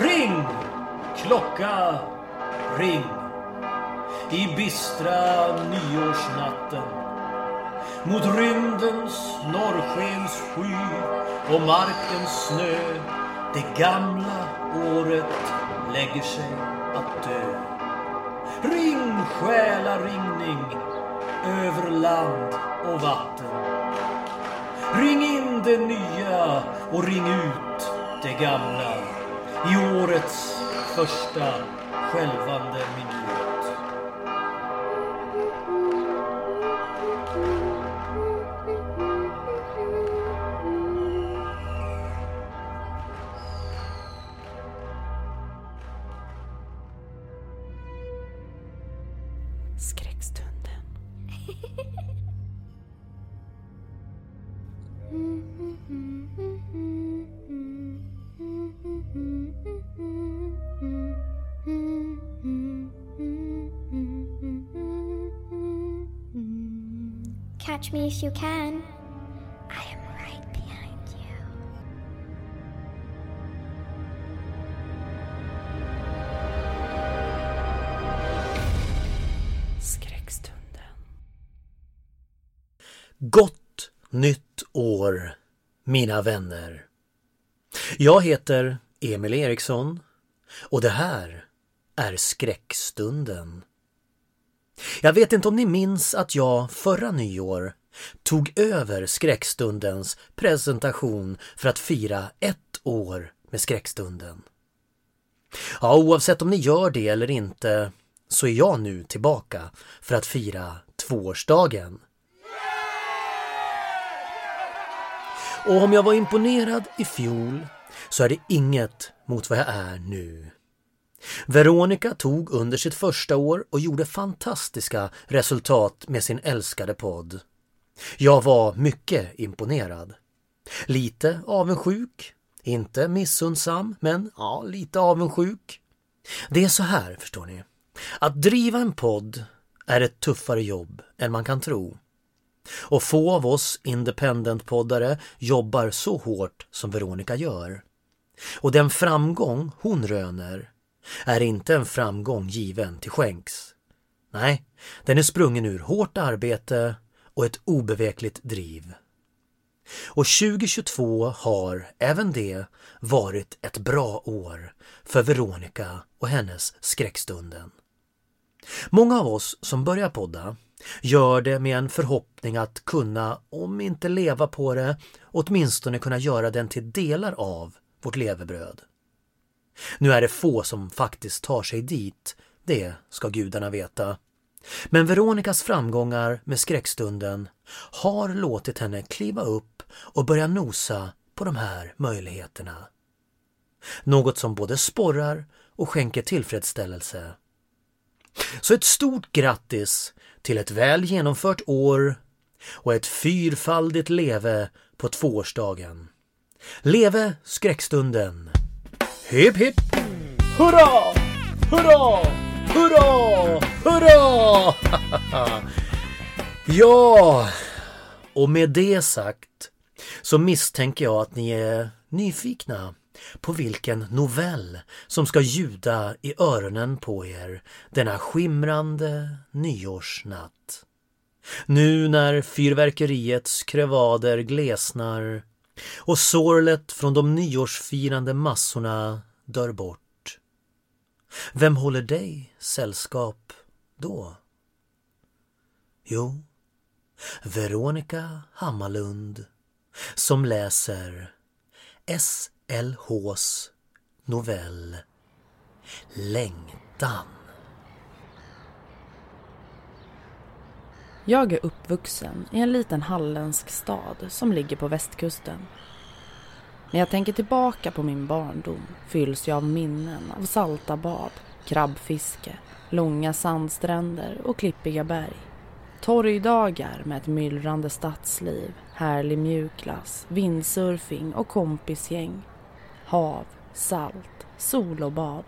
Ring! Klocka, ring! I bistra nyårsnatten Mot rymdens norrskens sky och markens snö Det gamla året lägger sig att dö Ring själaringning över land och vatten Ring in det nya och ring ut det gamla i årets första skälvande minut. Skräckstunden. Catch me if you can. I am right behind you. Skräckstunden. Gott nytt år, mina vänner. Jag heter Emil Eriksson och det här är Skräckstunden. Jag vet inte om ni minns att jag förra nyår tog över Skräckstundens presentation för att fira ett år med Skräckstunden. Ja, oavsett om ni gör det eller inte så är jag nu tillbaka för att fira tvåårsdagen. Och om jag var imponerad i fjol så är det inget mot vad jag är nu. Veronica tog under sitt första år och gjorde fantastiska resultat med sin älskade podd. Jag var mycket imponerad. Lite avundsjuk, inte missundsam, men ja, lite avundsjuk. Det är så här, förstår ni. Att driva en podd är ett tuffare jobb än man kan tro. Och få av oss independent-poddare jobbar så hårt som Veronica gör. Och den framgång hon röner är inte en framgång given till skänks. Nej, den är sprungen ur hårt arbete och ett obevekligt driv. Och 2022 har även det varit ett bra år för Veronica och hennes skräckstunden. Många av oss som börjar podda gör det med en förhoppning att kunna, om inte leva på det, åtminstone kunna göra den till delar av vårt levebröd. Nu är det få som faktiskt tar sig dit, det ska gudarna veta. Men Veronicas framgångar med skräckstunden har låtit henne kliva upp och börja nosa på de här möjligheterna. Något som både sporrar och skänker tillfredsställelse. Så ett stort grattis till ett väl genomfört år och ett fyrfaldigt leve på tvåårsdagen. Leve skräckstunden! Hipp hipp! Hurra! Hurra! Hurra! Hurra! ja, och med det sagt så misstänker jag att ni är nyfikna på vilken novell som ska ljuda i öronen på er denna skimrande nyårsnatt. Nu när fyrverkeriets krevader glesnar och sorlet från de nyårsfirande massorna dör bort. Vem håller dig sällskap då? Jo, Veronica Hammarlund som läser SLHs novell Längtan. Jag är uppvuxen i en liten halländsk stad som ligger på västkusten. När jag tänker tillbaka på min barndom fylls jag av minnen av salta bad, krabbfiske, långa sandstränder och klippiga berg. Torgdagar med ett myllrande stadsliv, härlig mjukglass, vindsurfing och kompisgäng. Hav, salt, sol och bad.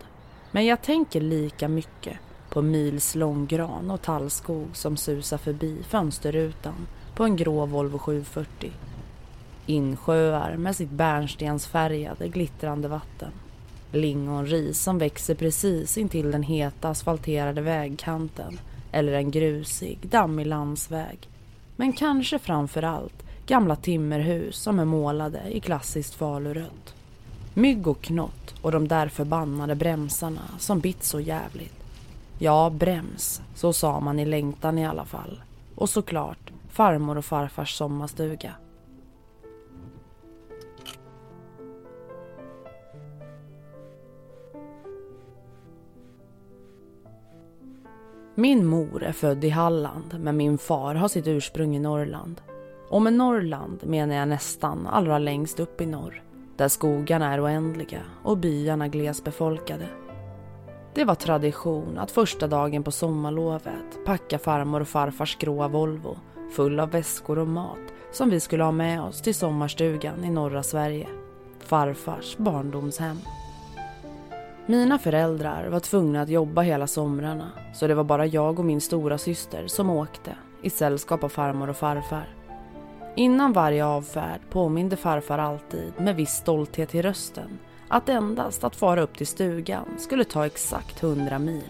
Men jag tänker lika mycket på milslång gran och tallskog som susar förbi fönsterrutan på en grå Volvo 740. Insjöar med sitt bärnstensfärgade glittrande vatten. Lingonris som växer precis intill den heta asfalterade vägkanten eller en grusig, dammig landsväg. Men kanske framför allt gamla timmerhus som är målade i klassiskt falurött. Mygg och knott och de där förbannade bremsarna som bitt så jävligt. Ja, brems, så sa man i längtan i alla fall. Och såklart farmor och farfars sommarstuga. Min mor är född i Halland men min far har sitt ursprung i Norrland. Och med Norrland menar jag nästan allra längst upp i norr. Där skogarna är oändliga och byarna glesbefolkade. Det var tradition att första dagen på sommarlovet packa farmor och farfars gråa Volvo full av väskor och mat som vi skulle ha med oss till sommarstugan i norra Sverige. Farfars barndomshem. Mina föräldrar var tvungna att jobba hela somrarna så det var bara jag och min stora syster som åkte i sällskap av farmor och farfar. Innan varje avfärd påminde farfar alltid med viss stolthet i rösten att endast att fara upp till stugan skulle ta exakt 100 mil.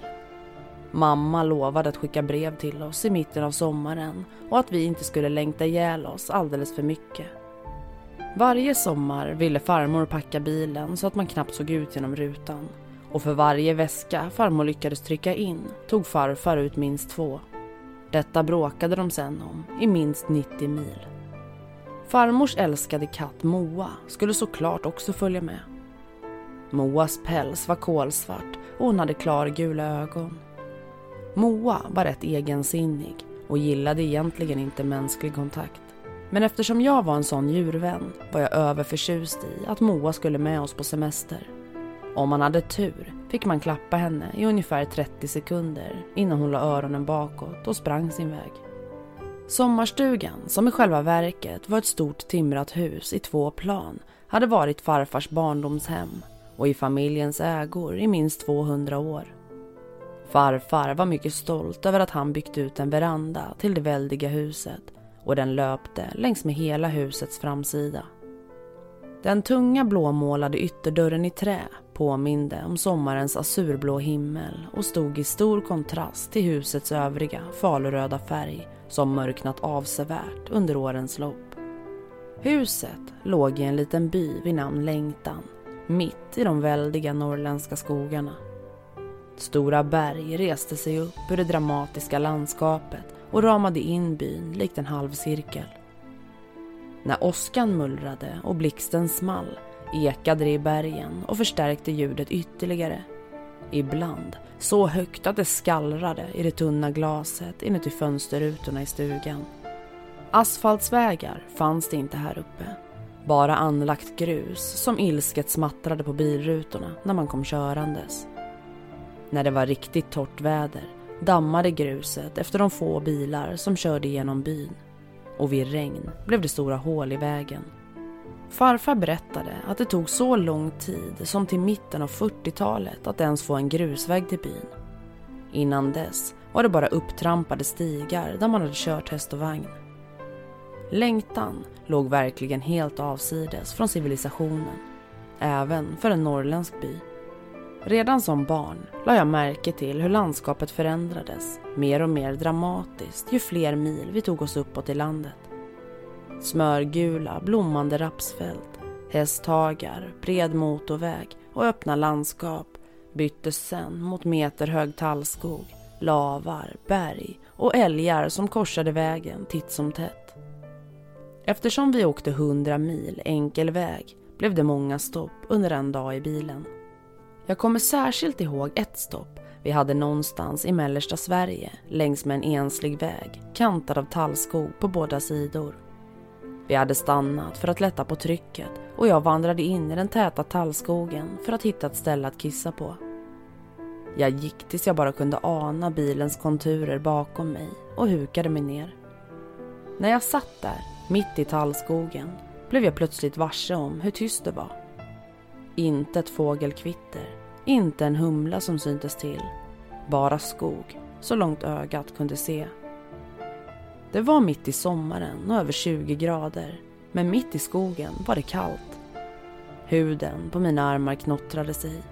Mamma lovade att skicka brev till oss i mitten av sommaren och att vi inte skulle längta ihjäl oss alldeles för mycket. Varje sommar ville farmor packa bilen så att man knappt såg ut genom rutan. Och för varje väska farmor lyckades trycka in tog farfar ut minst två. Detta bråkade de sen om i minst 90 mil. Farmors älskade katt Moa skulle såklart också följa med. Moas päls var kolsvart och hon hade klargula ögon. Moa var rätt egensinnig och gillade egentligen inte mänsklig kontakt. Men eftersom jag var en sån djurvän var jag överförtjust i att Moa skulle med oss på semester. Om man hade tur fick man klappa henne i ungefär 30 sekunder innan hon la öronen bakåt och sprang sin väg. Sommarstugan, som i själva verket var ett stort timrat hus i två plan, hade varit farfars barndomshem och i familjens ägor i minst 200 år. Farfar var mycket stolt över att han byggt ut en veranda till det väldiga huset och den löpte längs med hela husets framsida. Den tunga blåmålade ytterdörren i trä påminde om sommarens azurblå himmel och stod i stor kontrast till husets övriga faluröda färg som mörknat avsevärt under årens lopp. Huset låg i en liten by vid namn Längtan mitt i de väldiga norrländska skogarna. Stora berg reste sig upp ur det dramatiska landskapet och ramade in byn likt en halvcirkel. När åskan mullrade och blixten small ekade det i bergen och förstärkte ljudet ytterligare. Ibland så högt att det skallrade i det tunna glaset inuti fönsterrutorna i stugan. Asfaltsvägar fanns det inte här uppe. Bara anlagt grus som ilsket smattrade på bilrutorna när man kom körandes. När det var riktigt torrt väder dammade gruset efter de få bilar som körde genom byn. Och vid regn blev det stora hål i vägen. Farfar berättade att det tog så lång tid som till mitten av 40-talet att ens få en grusväg till byn. Innan dess var det bara upptrampade stigar där man hade kört häst och vagn. Längtan låg verkligen helt avsides från civilisationen. Även för en norrländsk by. Redan som barn la jag märke till hur landskapet förändrades mer och mer dramatiskt ju fler mil vi tog oss uppåt i landet. Smörgula, blommande rapsfält, hästhagar, bred motorväg och öppna landskap byttes sen mot meterhög tallskog, lavar, berg och älgar som korsade vägen titt som tätt. Eftersom vi åkte hundra mil enkel väg blev det många stopp under en dag i bilen. Jag kommer särskilt ihåg ett stopp vi hade någonstans i mellersta Sverige längs med en enslig väg kantad av tallskog på båda sidor. Vi hade stannat för att lätta på trycket och jag vandrade in i den täta tallskogen för att hitta ett ställe att kissa på. Jag gick tills jag bara kunde ana bilens konturer bakom mig och hukade mig ner. När jag satt där, mitt i tallskogen, blev jag plötsligt varse om hur tyst det var. Inte ett fågelkvitter, inte en humla som syntes till. Bara skog, så långt ögat kunde se. Det var mitt i sommaren och över 20 grader, men mitt i skogen var det kallt. Huden på mina armar knottrade sig.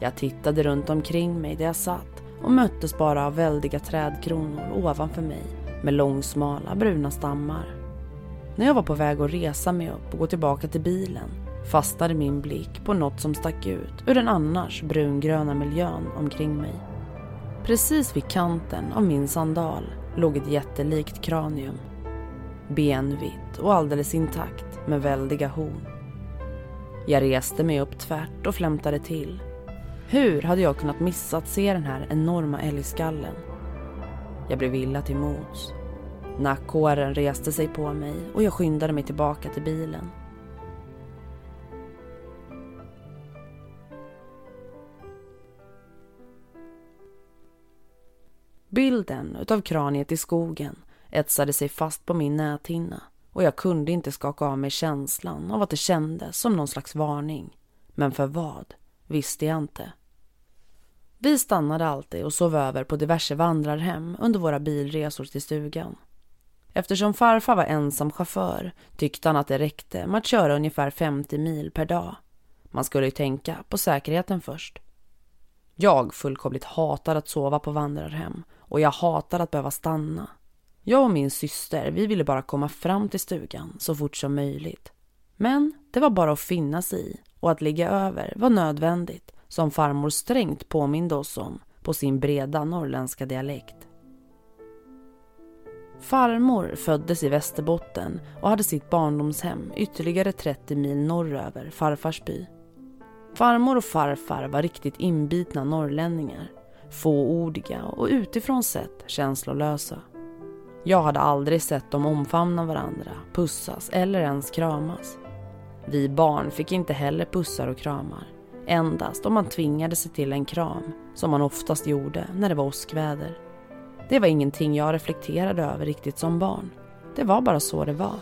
Jag tittade runt omkring mig där jag satt och möttes bara av väldiga trädkronor ovanför mig med långsmala bruna stammar. När jag var på väg att resa mig upp och gå tillbaka till bilen fastnade min blick på något som stack ut ur den annars brungröna miljön omkring mig. Precis vid kanten av min sandal låg ett jättelikt kranium. Benvitt och alldeles intakt med väldiga horn. Jag reste mig upp tvärt och flämtade till. Hur hade jag kunnat missa att se den här enorma älgskallen? Jag blev illa till mods. Nackhåren reste sig på mig och jag skyndade mig tillbaka till bilen. Bilden utav kraniet i skogen etsade sig fast på min näthinna och jag kunde inte skaka av mig känslan av att det kändes som någon slags varning. Men för vad visste jag inte. Vi stannade alltid och sov över på diverse vandrarhem under våra bilresor till stugan. Eftersom farfar var ensam chaufför tyckte han att det räckte med att köra ungefär 50 mil per dag. Man skulle ju tänka på säkerheten först. Jag fullkomligt hatar att sova på vandrarhem och jag hatar att behöva stanna. Jag och min syster, vi ville bara komma fram till stugan så fort som möjligt. Men det var bara att finna sig i och att ligga över var nödvändigt som farmor strängt påminde oss om på sin breda norrländska dialekt. Farmor föddes i Västerbotten och hade sitt barndomshem ytterligare 30 mil norröver farfars by. Farmor och farfar var riktigt inbitna norrlänningar, fåordiga och utifrån sett känslolösa. Jag hade aldrig sett dem omfamna varandra, pussas eller ens kramas. Vi barn fick inte heller pussar och kramar. Endast om man tvingade sig till en kram, som man oftast gjorde när det var åskväder. Det var ingenting jag reflekterade över riktigt som barn. Det var bara så det var.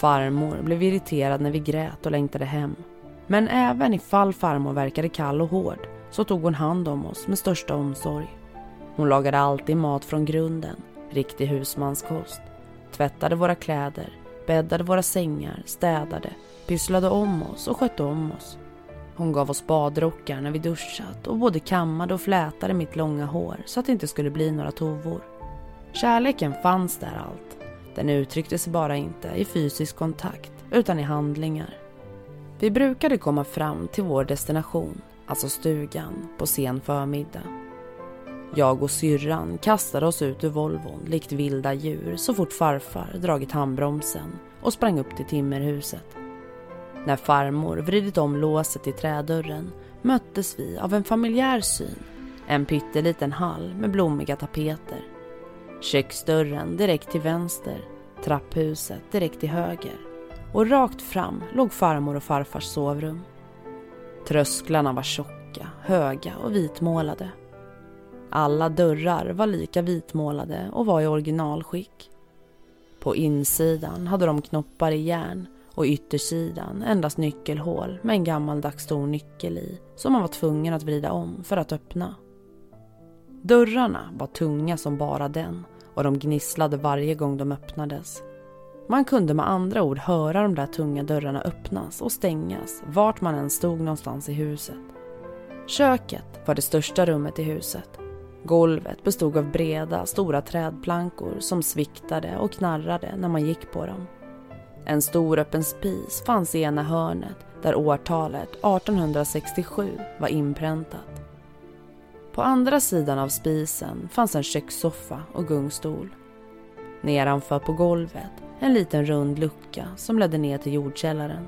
Farmor blev irriterad när vi grät och längtade hem. Men även ifall farmor verkade kall och hård så tog hon hand om oss med största omsorg. Hon lagade alltid mat från grunden, riktig husmanskost. Tvättade våra kläder, bäddade våra sängar, städade, pysslade om oss och skötte om oss. Hon gav oss badrockar när vi duschat och både kammade och flätade mitt långa hår så att det inte skulle bli några tovor. Kärleken fanns där allt. Den uttryckte sig bara inte i fysisk kontakt utan i handlingar. Vi brukade komma fram till vår destination, alltså stugan, på sen förmiddag. Jag och syrran kastade oss ut ur Volvon likt vilda djur så fort farfar dragit handbromsen och sprang upp till timmerhuset. När farmor vridit om låset i trädörren möttes vi av en familjär syn. En pytteliten hall med blommiga tapeter. Köksdörren direkt till vänster, trapphuset direkt till höger och rakt fram låg farmor och farfars sovrum. Trösklarna var tjocka, höga och vitmålade. Alla dörrar var lika vitmålade och var i originalskick. På insidan hade de knoppar i järn och yttersidan endast nyckelhål med en gammaldags stor nyckel i som man var tvungen att vrida om för att öppna. Dörrarna var tunga som bara den och de gnisslade varje gång de öppnades. Man kunde med andra ord höra de där tunga dörrarna öppnas och stängas vart man än stod någonstans i huset. Köket var det största rummet i huset. Golvet bestod av breda, stora trädplankor som sviktade och knarrade när man gick på dem. En stor öppen spis fanns i ena hörnet där årtalet 1867 var inpräntat. På andra sidan av spisen fanns en kökssoffa och gungstol. Nedanför på golvet en liten rund lucka som ledde ner till jordkällaren.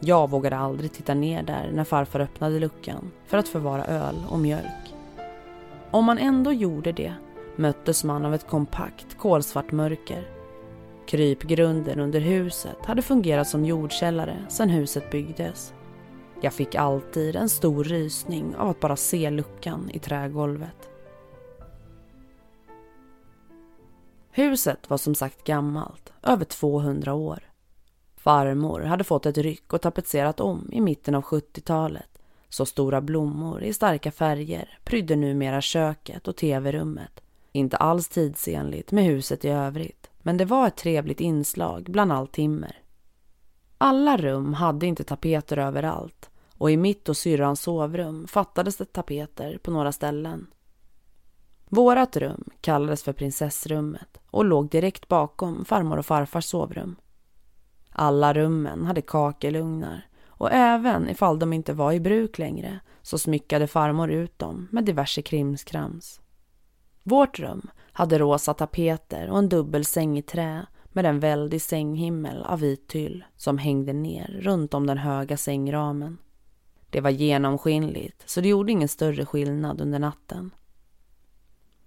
Jag vågade aldrig titta ner där när farfar öppnade luckan för att förvara öl och mjölk. Om man ändå gjorde det möttes man av ett kompakt kolsvart mörker. Krypgrunden under huset hade fungerat som jordkällare sedan huset byggdes. Jag fick alltid en stor rysning av att bara se luckan i trägolvet. Huset var som sagt gammalt, över 200 år. Farmor hade fått ett ryck och tapetserat om i mitten av 70-talet. Så stora blommor i starka färger prydde numera köket och tv-rummet. Inte alls tidsenligt med huset i övrigt, men det var ett trevligt inslag bland allt timmer. Alla rum hade inte tapeter överallt och i mitt och syrrans sovrum fattades det tapeter på några ställen. Vårat rum kallades för prinsessrummet och låg direkt bakom farmor och farfars sovrum. Alla rummen hade kakelugnar och även ifall de inte var i bruk längre så smyckade farmor ut dem med diverse krimskrams. Vårt rum hade rosa tapeter och en dubbelsäng i trä med en väldig sänghimmel av vit tyll som hängde ner runt om den höga sängramen. Det var genomskinligt så det gjorde ingen större skillnad under natten.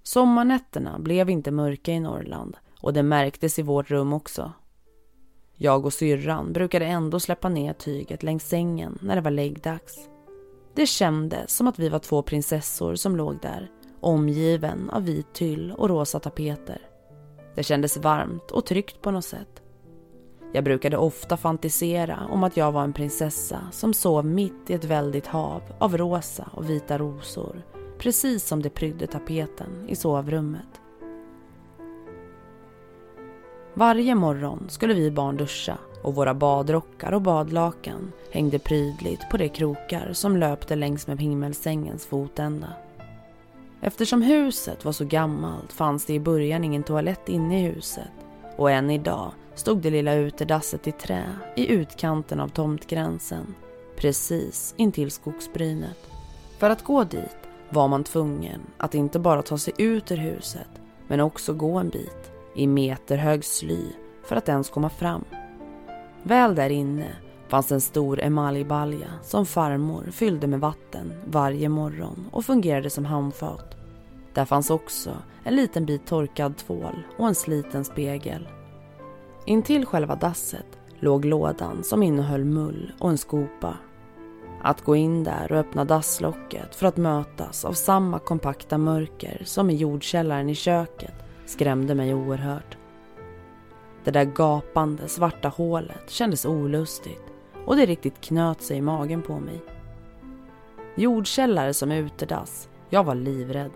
Sommarnätterna blev inte mörka i Norrland och det märktes i vårt rum också. Jag och syrran brukade ändå släppa ner tyget längs sängen när det var läggdags. Det kändes som att vi var två prinsessor som låg där, omgiven av vit tyll och rosa tapeter. Det kändes varmt och tryggt på något sätt. Jag brukade ofta fantisera om att jag var en prinsessa som sov mitt i ett väldigt hav av rosa och vita rosor precis som det prydde tapeten i sovrummet. Varje morgon skulle vi barn duscha och våra badrockar och badlakan hängde prydligt på de krokar som löpte längs med himmelsängens fotända. Eftersom huset var så gammalt fanns det i början ingen toalett inne i huset och än idag stod det lilla utedasset i trä i utkanten av tomtgränsen precis intill skogsbrynet. För att gå dit var man tvungen att inte bara ta sig ut ur huset men också gå en bit i meterhög sly för att ens komma fram. Väl där inne fanns en stor emaljbalja som farmor fyllde med vatten varje morgon och fungerade som handfat. Där fanns också en liten bit torkad tvål och en sliten spegel. Intill själva dasset låg lådan som innehöll mull och en skopa att gå in där och öppna dasslocket för att mötas av samma kompakta mörker som i jordkällaren i köket skrämde mig oerhört. Det där gapande svarta hålet kändes olustigt och det riktigt knöt sig i magen på mig. Jordkällare som utedass, jag var livrädd.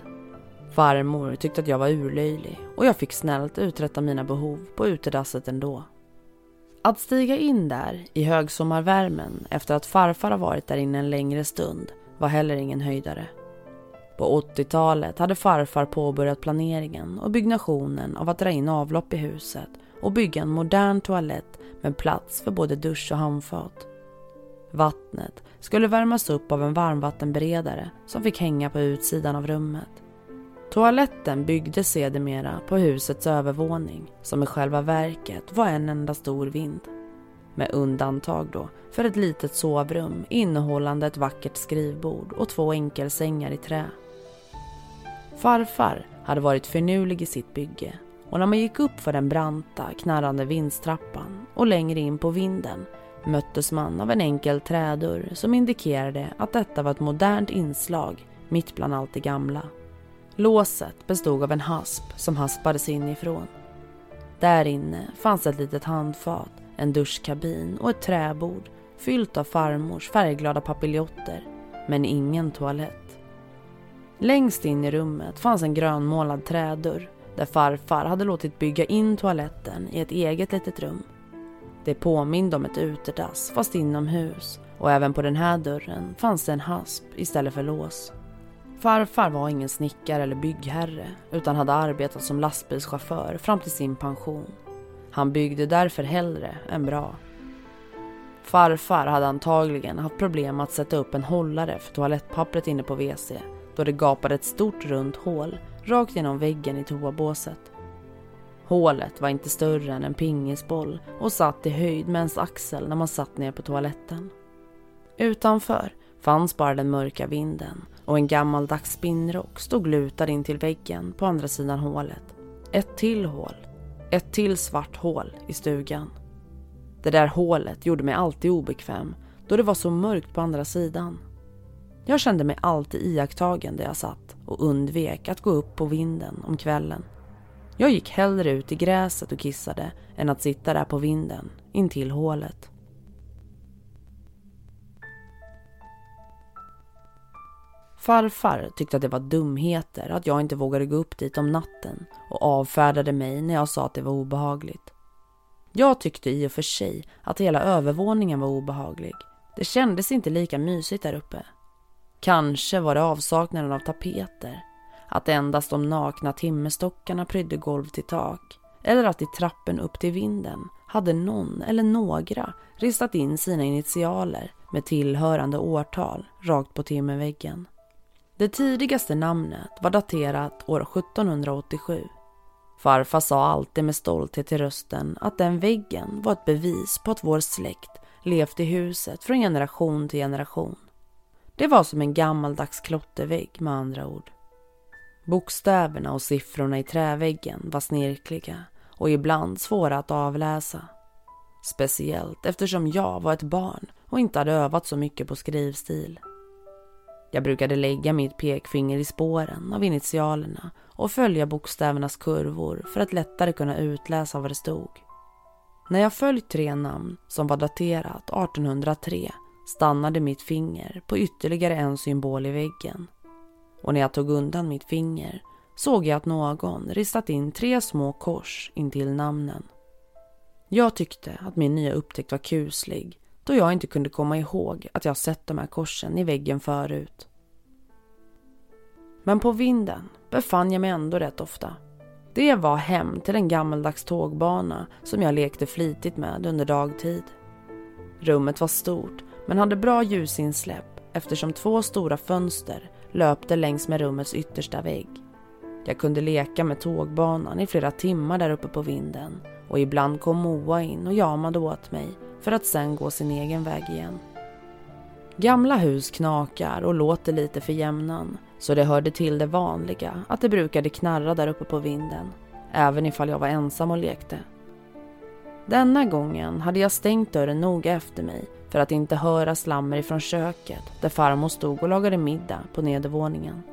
Farmor tyckte att jag var urlöjlig och jag fick snällt uträtta mina behov på utedasset ändå. Att stiga in där i högsommarvärmen efter att farfar har varit där inne en längre stund var heller ingen höjdare. På 80-talet hade farfar påbörjat planeringen och byggnationen av att dra in avlopp i huset och bygga en modern toalett med plats för både dusch och handfat. Vattnet skulle värmas upp av en varmvattenberedare som fick hänga på utsidan av rummet. Toaletten byggdes sedermera på husets övervåning som i själva verket var en enda stor vind. Med undantag då för ett litet sovrum innehållande ett vackert skrivbord och två enkelsängar i trä. Farfar hade varit finurlig i sitt bygge och när man gick upp för den branta, knarrande vindstrappan och längre in på vinden möttes man av en enkel trädörr som indikerade att detta var ett modernt inslag mitt bland allt det gamla. Låset bestod av en hasp som haspades inifrån. Där inne fanns ett litet handfat, en duschkabin och ett träbord fyllt av farmors färgglada papiljotter, men ingen toalett. Längst in i rummet fanns en grönmålad trädörr där farfar hade låtit bygga in toaletten i ett eget litet rum. Det påminde om ett utedass fast inomhus och även på den här dörren fanns det en hasp istället för lås. Farfar var ingen snickare eller byggherre utan hade arbetat som lastbilschaufför fram till sin pension. Han byggde därför hellre än bra. Farfar hade antagligen haft problem att sätta upp en hållare för toalettpappret inne på WC då det gapade ett stort runt hål rakt genom väggen i toabåset. Hålet var inte större än en pingisboll och satt i höjd med ens axel när man satt ner på toaletten. Utanför fanns bara den mörka vinden och en gammaldags spinnrock stod lutad in till väggen på andra sidan hålet. Ett till hål. Ett till svart hål i stugan. Det där hålet gjorde mig alltid obekväm då det var så mörkt på andra sidan. Jag kände mig alltid iakttagen där jag satt och undvek att gå upp på vinden om kvällen. Jag gick hellre ut i gräset och kissade än att sitta där på vinden intill hålet. Farfar tyckte att det var dumheter att jag inte vågade gå upp dit om natten och avfärdade mig när jag sa att det var obehagligt. Jag tyckte i och för sig att hela övervåningen var obehaglig. Det kändes inte lika mysigt där uppe. Kanske var det avsaknaden av tapeter, att endast de nakna timmerstockarna prydde golv till tak eller att i trappen upp till vinden hade någon eller några ristat in sina initialer med tillhörande årtal rakt på timmerväggen. Det tidigaste namnet var daterat år 1787. Farfar sa alltid med stolthet i rösten att den väggen var ett bevis på att vår släkt levt i huset från generation till generation. Det var som en gammaldags klottervägg med andra ord. Bokstäverna och siffrorna i träväggen var snirkliga och ibland svåra att avläsa. Speciellt eftersom jag var ett barn och inte hade övat så mycket på skrivstil. Jag brukade lägga mitt pekfinger i spåren av initialerna och följa bokstävernas kurvor för att lättare kunna utläsa vad det stod. När jag följt tre namn som var daterat 1803 stannade mitt finger på ytterligare en symbol i väggen. Och när jag tog undan mitt finger såg jag att någon ristat in tre små kors intill namnen. Jag tyckte att min nya upptäckt var kuslig då jag inte kunde komma ihåg att jag sett de här korsen i väggen förut. Men på vinden befann jag mig ändå rätt ofta. Det var hem till en gammaldags tågbana som jag lekte flitigt med under dagtid. Rummet var stort men hade bra ljusinsläpp eftersom två stora fönster löpte längs med rummets yttersta vägg. Jag kunde leka med tågbanan i flera timmar där uppe på vinden och ibland kom Moa in och jamade åt mig för att sen gå sin egen väg igen. Gamla hus knakar och låter lite för jämnan så det hörde till det vanliga att det brukade knarra där uppe på vinden även ifall jag var ensam och lekte. Denna gången hade jag stängt dörren noga efter mig för att inte höra slammer ifrån köket där farmor stod och lagade middag på nedervåningen.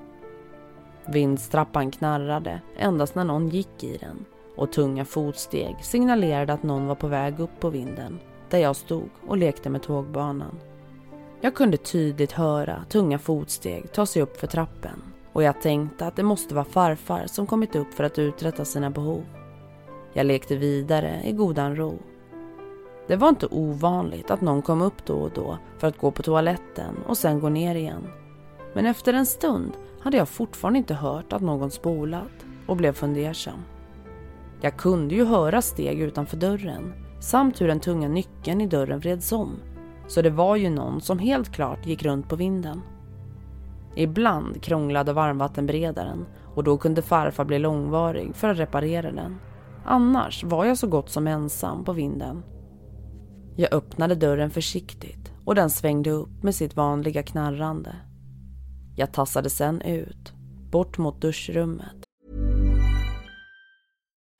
Vindstrappan knarrade endast när någon gick i den och tunga fotsteg signalerade att någon var på väg upp på vinden där jag stod och lekte med tågbanan. Jag kunde tydligt höra tunga fotsteg ta sig upp för trappen och jag tänkte att det måste vara farfar som kommit upp för att uträtta sina behov. Jag lekte vidare i godan ro. Det var inte ovanligt att någon kom upp då och då för att gå på toaletten och sen gå ner igen. Men efter en stund hade jag fortfarande inte hört att någon spolat och blev fundersam. Jag kunde ju höra steg utanför dörren samt hur den tunga nyckeln i dörren vreds om. Så det var ju någon som helt klart gick runt på vinden. Ibland krånglade varmvattenberedaren och då kunde farfar bli långvarig för att reparera den. Annars var jag så gott som ensam på vinden. Jag öppnade dörren försiktigt och den svängde upp med sitt vanliga knarrande. Jag tassade sen ut, bort mot duschrummet.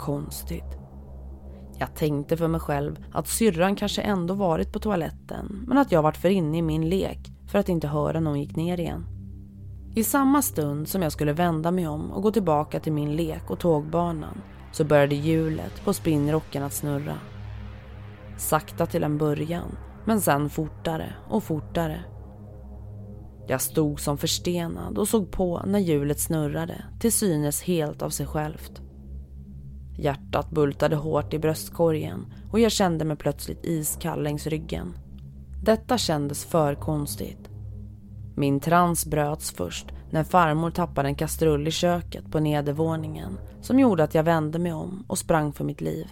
Konstigt. Jag tänkte för mig själv att syrran kanske ändå varit på toaletten men att jag varit för inne i min lek för att inte höra när hon gick ner igen. I samma stund som jag skulle vända mig om och gå tillbaka till min lek och tågbanan så började hjulet på spinnrocken att snurra. Sakta till en början, men sen fortare och fortare. Jag stod som förstenad och såg på när hjulet snurrade till synes helt av sig självt. Hjärtat bultade hårt i bröstkorgen och jag kände mig plötsligt iskall längs ryggen. Detta kändes för konstigt. Min trans bröts först när farmor tappade en kastrull i köket på nedervåningen som gjorde att jag vände mig om och sprang för mitt liv.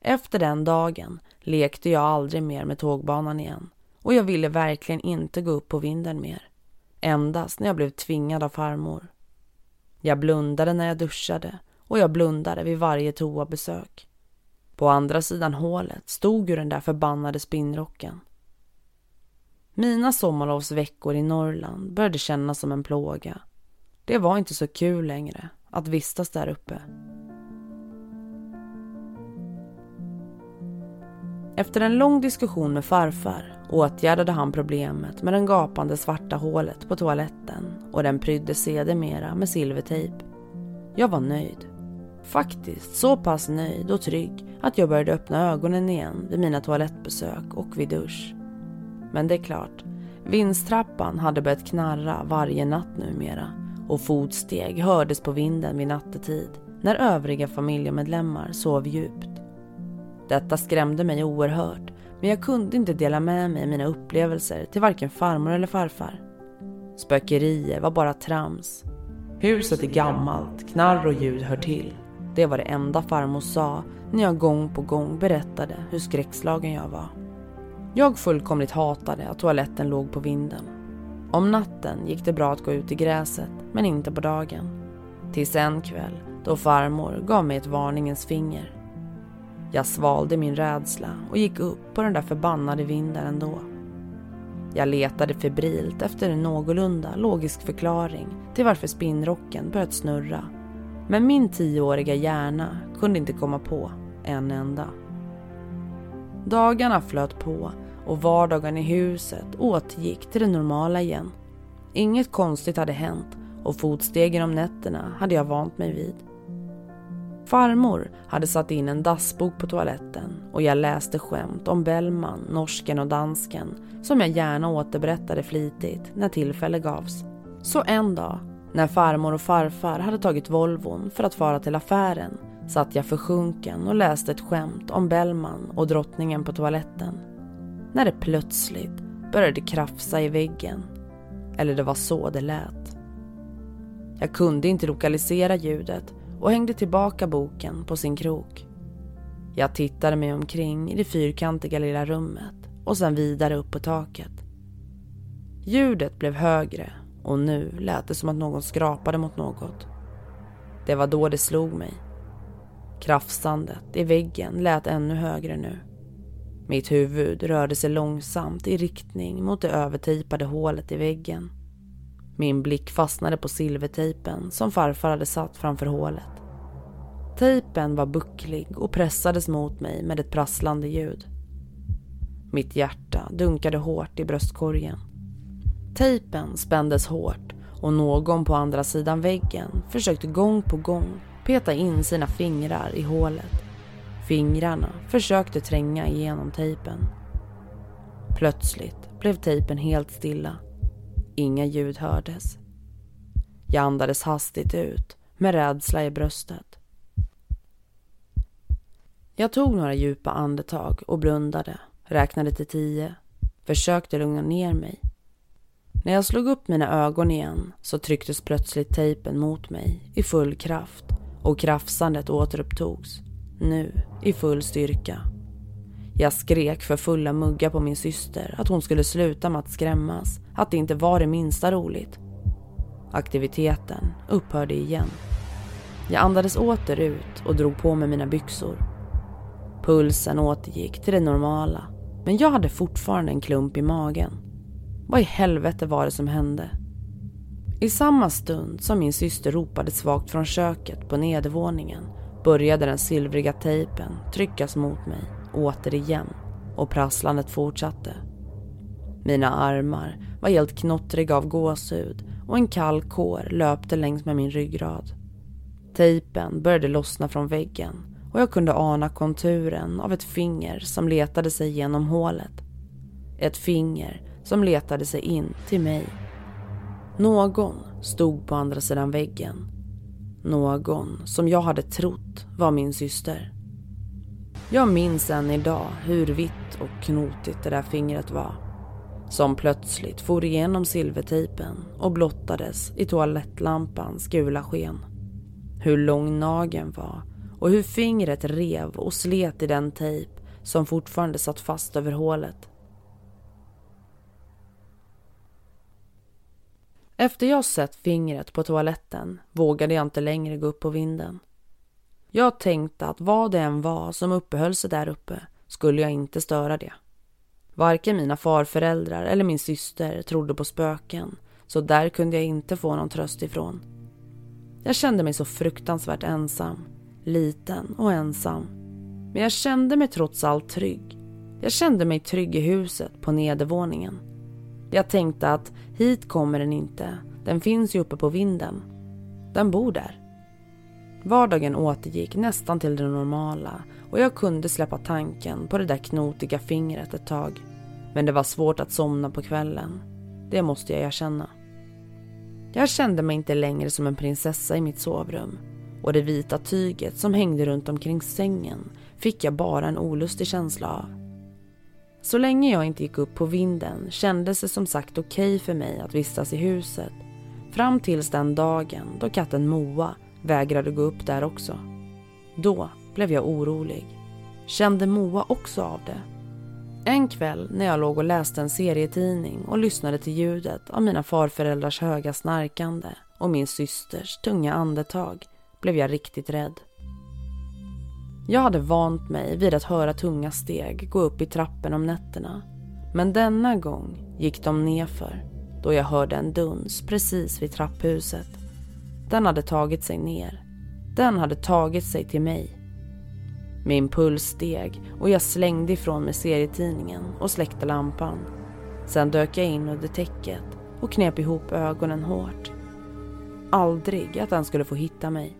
Efter den dagen lekte jag aldrig mer med tågbanan igen och jag ville verkligen inte gå upp på vinden mer. Endast när jag blev tvingad av farmor. Jag blundade när jag duschade och jag blundade vid varje toabesök. På andra sidan hålet stod ju den där förbannade spinnrocken. Mina sommarlovsveckor i Norrland började kännas som en plåga. Det var inte så kul längre att vistas där uppe. Efter en lång diskussion med farfar åtgärdade han problemet med det gapande svarta hålet på toaletten och den pryddes sedermera med silvertejp. Jag var nöjd. Faktiskt så pass nöjd och trygg att jag började öppna ögonen igen vid mina toalettbesök och vid dusch. Men det är klart, vindstrappan hade börjat knarra varje natt numera och fotsteg hördes på vinden vid nattetid när övriga familjemedlemmar sov djupt. Detta skrämde mig oerhört men jag kunde inte dela med mig av mina upplevelser till varken farmor eller farfar. Spökerier var bara trams. Huset är gammalt, knarr och ljud hör till. Det var det enda farmor sa när jag gång på gång berättade hur skräckslagen jag var. Jag fullkomligt hatade att toaletten låg på vinden. Om natten gick det bra att gå ut i gräset, men inte på dagen. Tills en kväll då farmor gav mig ett varningens finger. Jag svalde min rädsla och gick upp på den där förbannade vinden ändå. Jag letade febrilt efter en någorlunda logisk förklaring till varför spinnrocken börjat snurra. Men min tioåriga hjärna kunde inte komma på en enda. Dagarna flöt på och vardagen i huset återgick till det normala igen. Inget konstigt hade hänt och fotstegen om nätterna hade jag vant mig vid. Farmor hade satt in en dassbok på toaletten och jag läste skämt om Bellman, norsken och dansken som jag gärna återberättade flitigt när tillfälle gavs. Så en dag, när farmor och farfar hade tagit Volvon för att fara till affären satt jag försjunken och läste ett skämt om Bellman och drottningen på toaletten. När det plötsligt började krafsa i väggen. Eller det var så det lät. Jag kunde inte lokalisera ljudet och hängde tillbaka boken på sin krok. Jag tittade mig omkring i det fyrkantiga lilla rummet och sen vidare upp på taket. Ljudet blev högre och nu lät det som att någon skrapade mot något. Det var då det slog mig. Krafsandet i väggen lät ännu högre nu. Mitt huvud rörde sig långsamt i riktning mot det övertejpade hålet i väggen. Min blick fastnade på silvertejpen som farfar hade satt framför hålet. Tejpen var bucklig och pressades mot mig med ett prasslande ljud. Mitt hjärta dunkade hårt i bröstkorgen. Tejpen spändes hårt och någon på andra sidan väggen försökte gång på gång peta in sina fingrar i hålet. Fingrarna försökte tränga igenom tejpen. Plötsligt blev tejpen helt stilla. Inga ljud hördes. Jag andades hastigt ut med rädsla i bröstet. Jag tog några djupa andetag och blundade, räknade till tio, försökte lugna ner mig. När jag slog upp mina ögon igen så trycktes plötsligt tejpen mot mig i full kraft och krafsandet återupptogs, nu i full styrka. Jag skrek för fulla muggar på min syster att hon skulle sluta med att skrämmas, att det inte var det minsta roligt. Aktiviteten upphörde igen. Jag andades åter ut och drog på mig mina byxor. Pulsen återgick till det normala Men jag hade fortfarande en klump i magen. Vad i helvete var det som hände? I samma stund som min syster ropade svagt från köket på nedervåningen började den silvriga tejpen tryckas mot mig återigen och prasslandet fortsatte. Mina armar var helt knottrig av gåshud och en kall kår löpte längs med min ryggrad. Tejpen började lossna från väggen och jag kunde ana konturen av ett finger som letade sig genom hålet. Ett finger som letade sig in till mig. Någon stod på andra sidan väggen. Någon som jag hade trott var min syster. Jag minns än idag hur vitt och knotigt det där fingret var. Som plötsligt for igenom silvertejpen och blottades i toalettlampans gula sken. Hur lång nageln var och hur fingret rev och slet i den tejp som fortfarande satt fast över hålet. Efter jag sett fingret på toaletten vågade jag inte längre gå upp på vinden. Jag tänkte att vad det än var som uppehöll sig där uppe skulle jag inte störa det. Varken mina farföräldrar eller min syster trodde på spöken så där kunde jag inte få någon tröst ifrån. Jag kände mig så fruktansvärt ensam, liten och ensam. Men jag kände mig trots allt trygg. Jag kände mig trygg i huset på nedervåningen. Jag tänkte att hit kommer den inte, den finns ju uppe på vinden. Den bor där. Vardagen återgick nästan till det normala och jag kunde släppa tanken på det där knotiga fingret ett tag. Men det var svårt att somna på kvällen. Det måste jag erkänna. Jag kände mig inte längre som en prinsessa i mitt sovrum och det vita tyget som hängde runt omkring sängen fick jag bara en olustig känsla av. Så länge jag inte gick upp på vinden kändes det som sagt okej okay för mig att vistas i huset fram tills den dagen då katten Moa vägrade gå upp där också. Då blev jag orolig. Kände Moa också av det? En kväll när jag låg och läste en serietidning och lyssnade till ljudet av mina farföräldrars höga snarkande och min systers tunga andetag blev jag riktigt rädd. Jag hade vant mig vid att höra tunga steg gå upp i trappen om nätterna. Men denna gång gick de nerför då jag hörde en duns precis vid trapphuset. Den hade tagit sig ner. Den hade tagit sig till mig. Min puls steg och jag slängde ifrån mig serietidningen och släckte lampan. Sen dök jag in under täcket och knep ihop ögonen hårt. Aldrig att den skulle få hitta mig.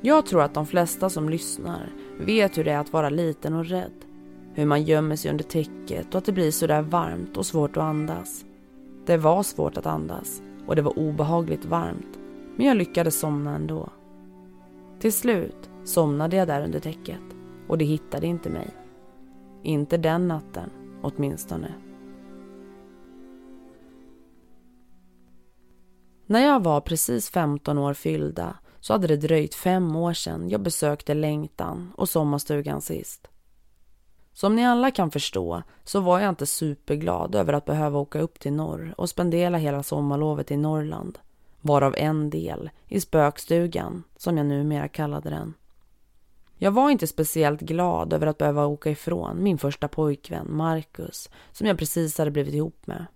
Jag tror att de flesta som lyssnar vet hur det är att vara liten och rädd. Hur man gömmer sig under täcket och att det blir sådär varmt och svårt att andas. Det var svårt att andas och det var obehagligt varmt. Men jag lyckades somna ändå. Till slut somnade jag där under täcket och det hittade inte mig. Inte den natten, åtminstone. När jag var precis 15 år fyllda så hade det dröjt fem år sedan jag besökte Längtan och sommarstugan sist. Som ni alla kan förstå så var jag inte superglad över att behöva åka upp till norr och spendera hela sommarlovet i Norrland. Varav en del i spökstugan, som jag numera kallade den. Jag var inte speciellt glad över att behöva åka ifrån min första pojkvän Marcus som jag precis hade blivit ihop med.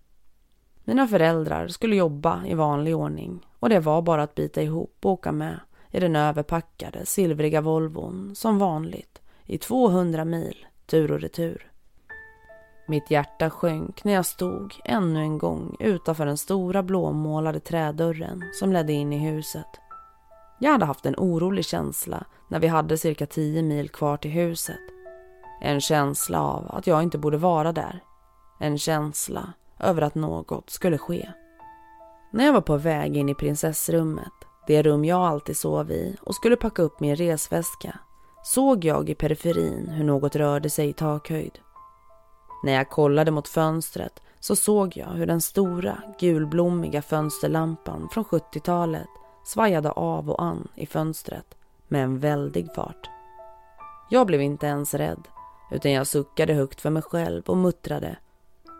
Mina föräldrar skulle jobba i vanlig ordning och det var bara att bita ihop och åka med i den överpackade silvriga Volvon som vanligt i 200 mil tur och retur. Mitt hjärta sjönk när jag stod ännu en gång utanför den stora blåmålade trädörren som ledde in i huset. Jag hade haft en orolig känsla när vi hade cirka tio mil kvar till huset. En känsla av att jag inte borde vara där. En känsla över att något skulle ske. När jag var på väg in i prinsessrummet, det rum jag alltid sov i och skulle packa upp min resväska såg jag i periferin hur något rörde sig i takhöjd. När jag kollade mot fönstret så såg jag hur den stora gulblommiga fönsterlampan från 70-talet svajade av och an i fönstret med en väldig fart. Jag blev inte ens rädd utan jag suckade högt för mig själv och muttrade.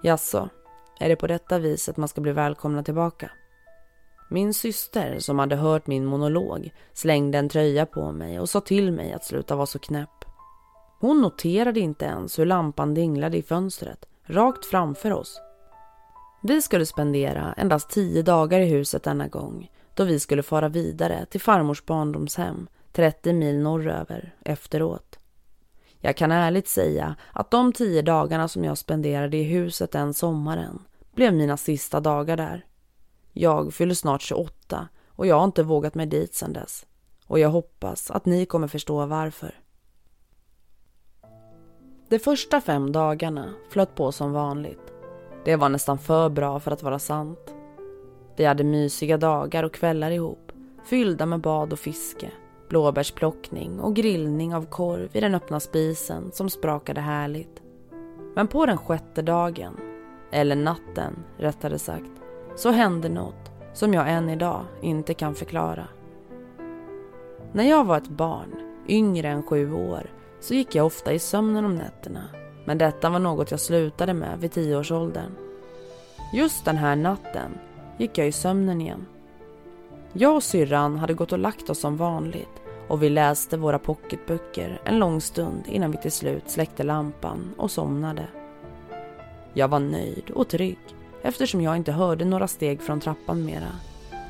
Jaså, är det på detta viset man ska bli välkomna tillbaka? Min syster, som hade hört min monolog, slängde en tröja på mig och sa till mig att sluta vara så knäpp. Hon noterade inte ens hur lampan dinglade i fönstret, rakt framför oss. Vi skulle spendera endast tio dagar i huset denna gång, då vi skulle fara vidare till farmors barndomshem, 30 mil norröver, efteråt. Jag kan ärligt säga att de tio dagarna som jag spenderade i huset den sommaren blev mina sista dagar där. Jag fyller snart 28 och jag har inte vågat mig dit sedan dess. Och jag hoppas att ni kommer förstå varför. De första fem dagarna flöt på som vanligt. Det var nästan för bra för att vara sant. Vi hade mysiga dagar och kvällar ihop, fyllda med bad och fiske, blåbärsplockning och grillning av korv i den öppna spisen som sprakade härligt. Men på den sjätte dagen, eller natten rättare sagt, så hände något som jag än idag inte kan förklara. När jag var ett barn, yngre än sju år, så gick jag ofta i sömnen om nätterna. Men detta var något jag slutade med vid tioårsåldern. Just den här natten gick jag i sömnen igen. Jag och syrran hade gått och lagt oss som vanligt och vi läste våra pocketböcker en lång stund innan vi till slut släckte lampan och somnade. Jag var nöjd och trygg eftersom jag inte hörde några steg från trappan mera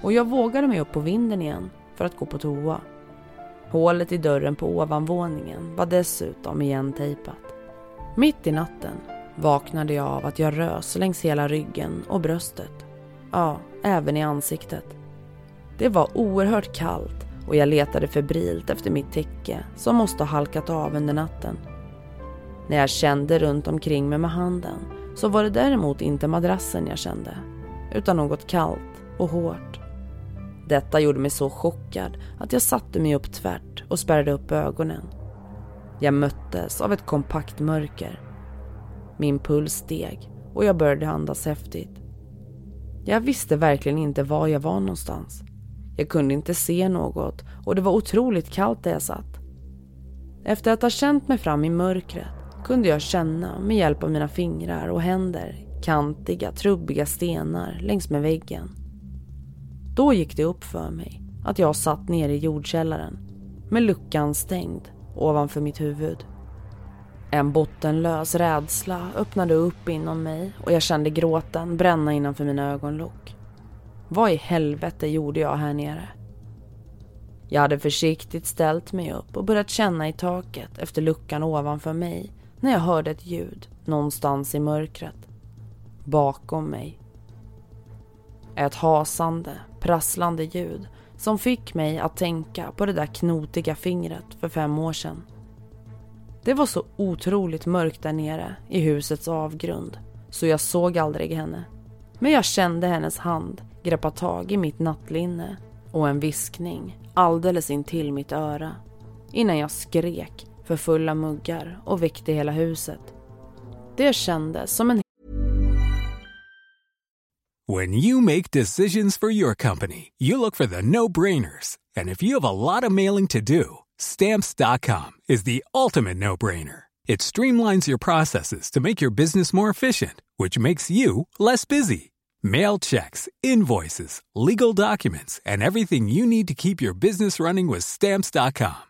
och jag vågade mig upp på vinden igen för att gå på toa. Hålet i dörren på ovanvåningen var dessutom igentejpat. Mitt i natten vaknade jag av att jag rös längs hela ryggen och bröstet. Ja, även i ansiktet. Det var oerhört kallt och jag letade febrilt efter mitt täcke som måste ha halkat av under natten. När jag kände runt omkring mig med handen så var det däremot inte madrassen jag kände utan något kallt och hårt. Detta gjorde mig så chockad att jag satte mig upp tvärt och spärrade upp ögonen. Jag möttes av ett kompakt mörker. Min puls steg och jag började andas häftigt. Jag visste verkligen inte var jag var någonstans. Jag kunde inte se något och det var otroligt kallt där jag satt. Efter att ha känt mig fram i mörkret kunde jag känna med hjälp av mina fingrar och händer kantiga, trubbiga stenar längs med väggen. Då gick det upp för mig att jag satt nere i jordkällaren med luckan stängd ovanför mitt huvud. En bottenlös rädsla öppnade upp inom mig och jag kände gråten bränna innanför mina ögonlock. Vad i helvete gjorde jag här nere? Jag hade försiktigt ställt mig upp och börjat känna i taket efter luckan ovanför mig när jag hörde ett ljud någonstans i mörkret. Bakom mig. Ett hasande, prasslande ljud som fick mig att tänka på det där knotiga fingret för fem år sedan. Det var så otroligt mörkt där nere i husets avgrund så jag såg aldrig henne. Men jag kände hennes hand greppa tag i mitt nattlinne och en viskning alldeles intill mitt öra innan jag skrek för fulla muggar och väckte hela huset. Det kändes som en When you make decisions for your company, you look for the no-brainers. And if you have a lot of mailing to do, stamps.com is the ultimate no-brainer. It streamlines your processes to make your business more efficient, which makes you less busy. Mail checks, invoices, legal documents, and everything you need to keep your business running with stamps.com.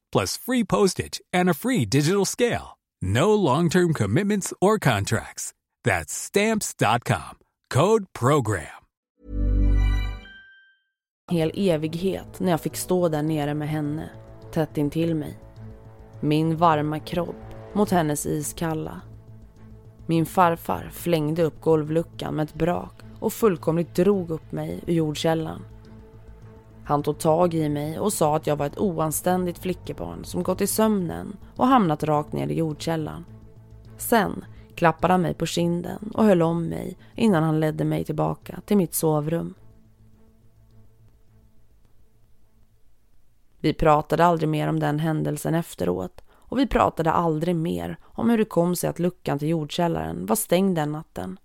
plus free postage and a free digital scale. No long-term commitments or contracts. That's stamps.com. Code program. hel evighet när jag fick stå där nere med henne, tätt intill mig. Min varma kropp mot hennes iskalla. Min farfar flängde upp golvluckan med ett brak och fullkomligt drog upp mig ur jordkällan. Han tog tag i mig och sa att jag var ett oanständigt flickebarn som gått i sömnen och hamnat rakt ner i jordkällan. Sen klappade han mig på kinden och höll om mig innan han ledde mig tillbaka till mitt sovrum. Vi pratade aldrig mer om den händelsen efteråt och vi pratade aldrig mer om hur det kom sig att luckan till jordkällaren var stängd den natten.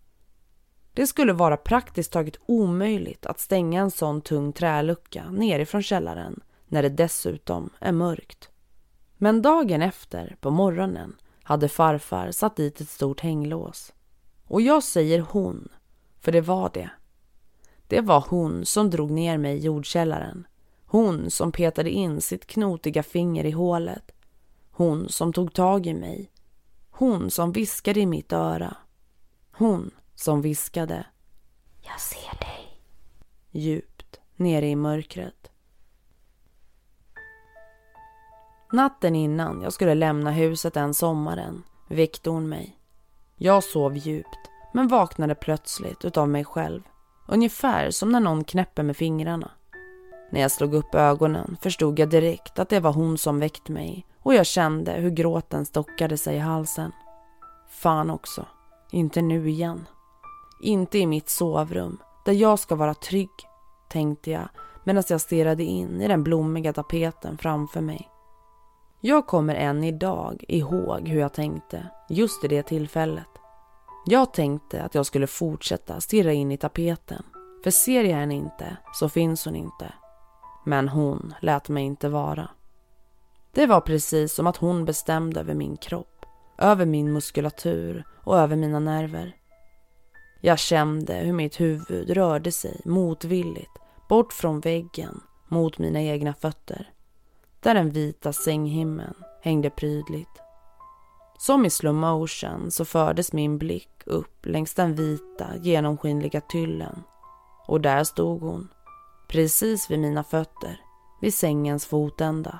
Det skulle vara praktiskt taget omöjligt att stänga en sån tung trälucka nerifrån källaren när det dessutom är mörkt. Men dagen efter, på morgonen, hade farfar satt dit ett stort hänglås. Och jag säger hon, för det var det. Det var hon som drog ner mig i jordkällaren. Hon som petade in sitt knotiga finger i hålet. Hon som tog tag i mig. Hon som viskade i mitt öra. Hon som viskade. Jag ser dig. Djupt nere i mörkret. Natten innan jag skulle lämna huset den sommaren väckte hon mig. Jag sov djupt men vaknade plötsligt utav mig själv. Ungefär som när någon knäpper med fingrarna. När jag slog upp ögonen förstod jag direkt att det var hon som väckt mig och jag kände hur gråten stockade sig i halsen. Fan också, inte nu igen. Inte i mitt sovrum, där jag ska vara trygg, tänkte jag medan jag stirrade in i den blommiga tapeten framför mig. Jag kommer än idag ihåg hur jag tänkte just i det tillfället. Jag tänkte att jag skulle fortsätta stirra in i tapeten. För ser jag henne inte så finns hon inte. Men hon lät mig inte vara. Det var precis som att hon bestämde över min kropp, över min muskulatur och över mina nerver. Jag kände hur mitt huvud rörde sig motvilligt bort från väggen mot mina egna fötter. Där den vita sänghimlen hängde prydligt. Som i slow motion så fördes min blick upp längs den vita genomskinliga tyllen. Och där stod hon, precis vid mina fötter, vid sängens fotända.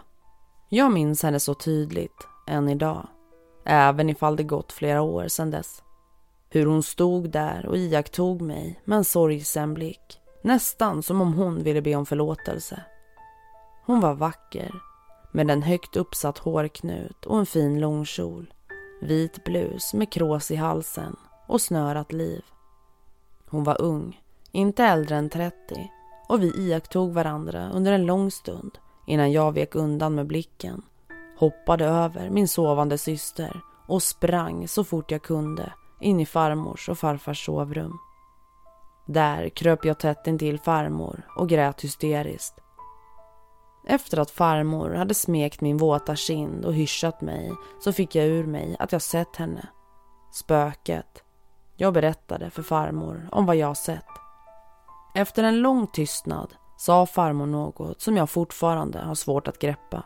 Jag minns henne så tydligt, än idag, även ifall det gått flera år sedan dess. Hur hon stod där och iakttog mig med en sorgsen blick, nästan som om hon ville be om förlåtelse. Hon var vacker, med en högt uppsatt hårknut och en fin långkjol vit blus med krås i halsen och snörat liv. Hon var ung, inte äldre än 30 och vi iakttog varandra under en lång stund innan jag vek undan med blicken, hoppade över min sovande syster och sprang så fort jag kunde in i farmors och farfars sovrum. Där kröp jag tätt intill farmor och grät hysteriskt efter att farmor hade smekt min våta kind och hyschat mig så fick jag ur mig att jag sett henne. Spöket. Jag berättade för farmor om vad jag sett. Efter en lång tystnad sa farmor något som jag fortfarande har svårt att greppa.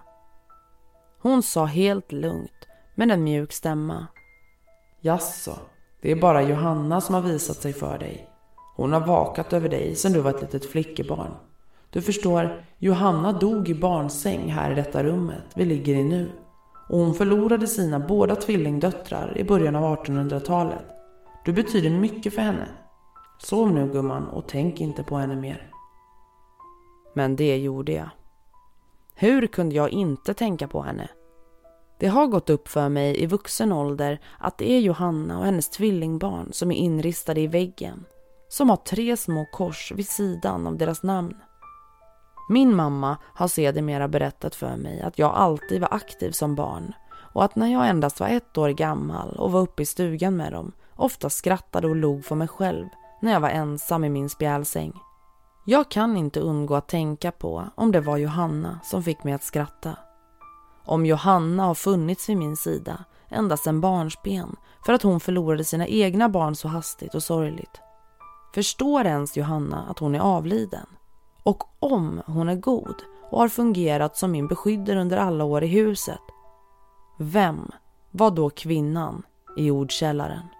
Hon sa helt lugnt med en mjuk stämma. Jaså, det är bara Johanna som har visat sig för dig. Hon har vakat över dig sedan du var ett litet flickebarn. Du förstår, Johanna dog i barnsäng här i detta rummet vi ligger i nu. Och hon förlorade sina båda tvillingdöttrar i början av 1800-talet. Du betyder mycket för henne. Sov nu gumman och tänk inte på henne mer. Men det gjorde jag. Hur kunde jag inte tänka på henne? Det har gått upp för mig i vuxen ålder att det är Johanna och hennes tvillingbarn som är inristade i väggen. Som har tre små kors vid sidan av deras namn. Min mamma har sedermera berättat för mig att jag alltid var aktiv som barn och att när jag endast var ett år gammal och var uppe i stugan med dem ofta skrattade och log för mig själv när jag var ensam i min spjälsäng. Jag kan inte undgå att tänka på om det var Johanna som fick mig att skratta. Om Johanna har funnits vid min sida ända sedan barnsben för att hon förlorade sina egna barn så hastigt och sorgligt. Förstår ens Johanna att hon är avliden? Och om hon är god och har fungerat som min beskyddare under alla år i huset, vem var då kvinnan i jordkällaren?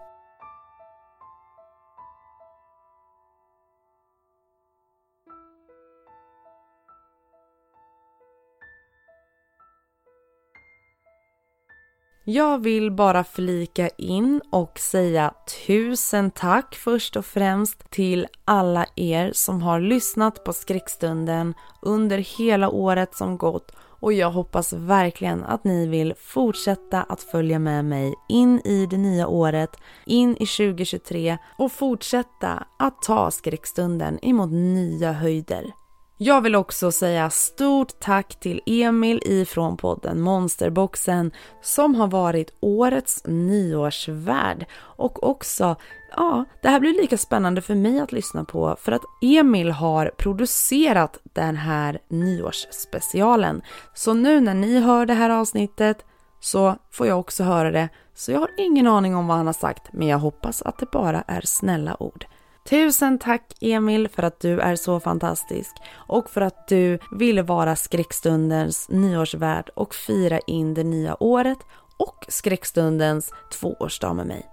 Jag vill bara flika in och säga tusen tack först och främst till alla er som har lyssnat på skräckstunden under hela året som gått och jag hoppas verkligen att ni vill fortsätta att följa med mig in i det nya året, in i 2023 och fortsätta att ta skräckstunden emot nya höjder. Jag vill också säga stort tack till Emil ifrån podden Monsterboxen som har varit årets nyårsvärd och också Ja, det här blir lika spännande för mig att lyssna på för att Emil har producerat den här nyårsspecialen. Så nu när ni hör det här avsnittet så får jag också höra det. Så jag har ingen aning om vad han har sagt, men jag hoppas att det bara är snälla ord. Tusen tack Emil för att du är så fantastisk och för att du ville vara skräckstundens nyårsvärd och fira in det nya året och skräckstundens tvåårsdag med mig.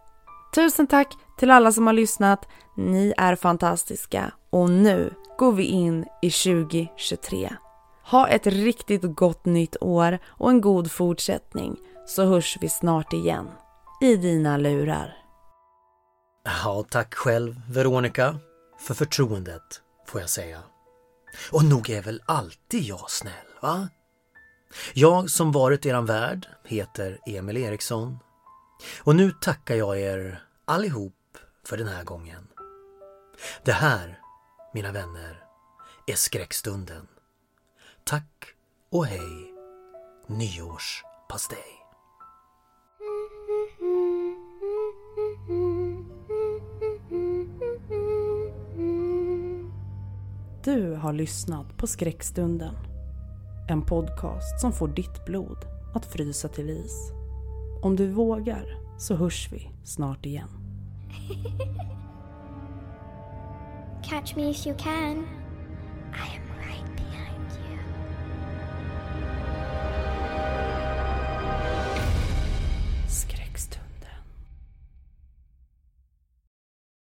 Tusen tack till alla som har lyssnat. Ni är fantastiska och nu går vi in i 2023. Ha ett riktigt gott nytt år och en god fortsättning så hörs vi snart igen i dina lurar. Ja, tack själv Veronica för förtroendet får jag säga. Och nog är väl alltid jag snäll, va? Jag som varit eran värd heter Emil Eriksson och nu tackar jag er allihop för den här gången. Det här, mina vänner, är skräckstunden. Tack och hej, nyårspastej. Du har lyssnat på Skräckstunden. En podcast som får ditt blod att frysa till is. Om du vågar så hörs vi snart igen. Catch me if you can.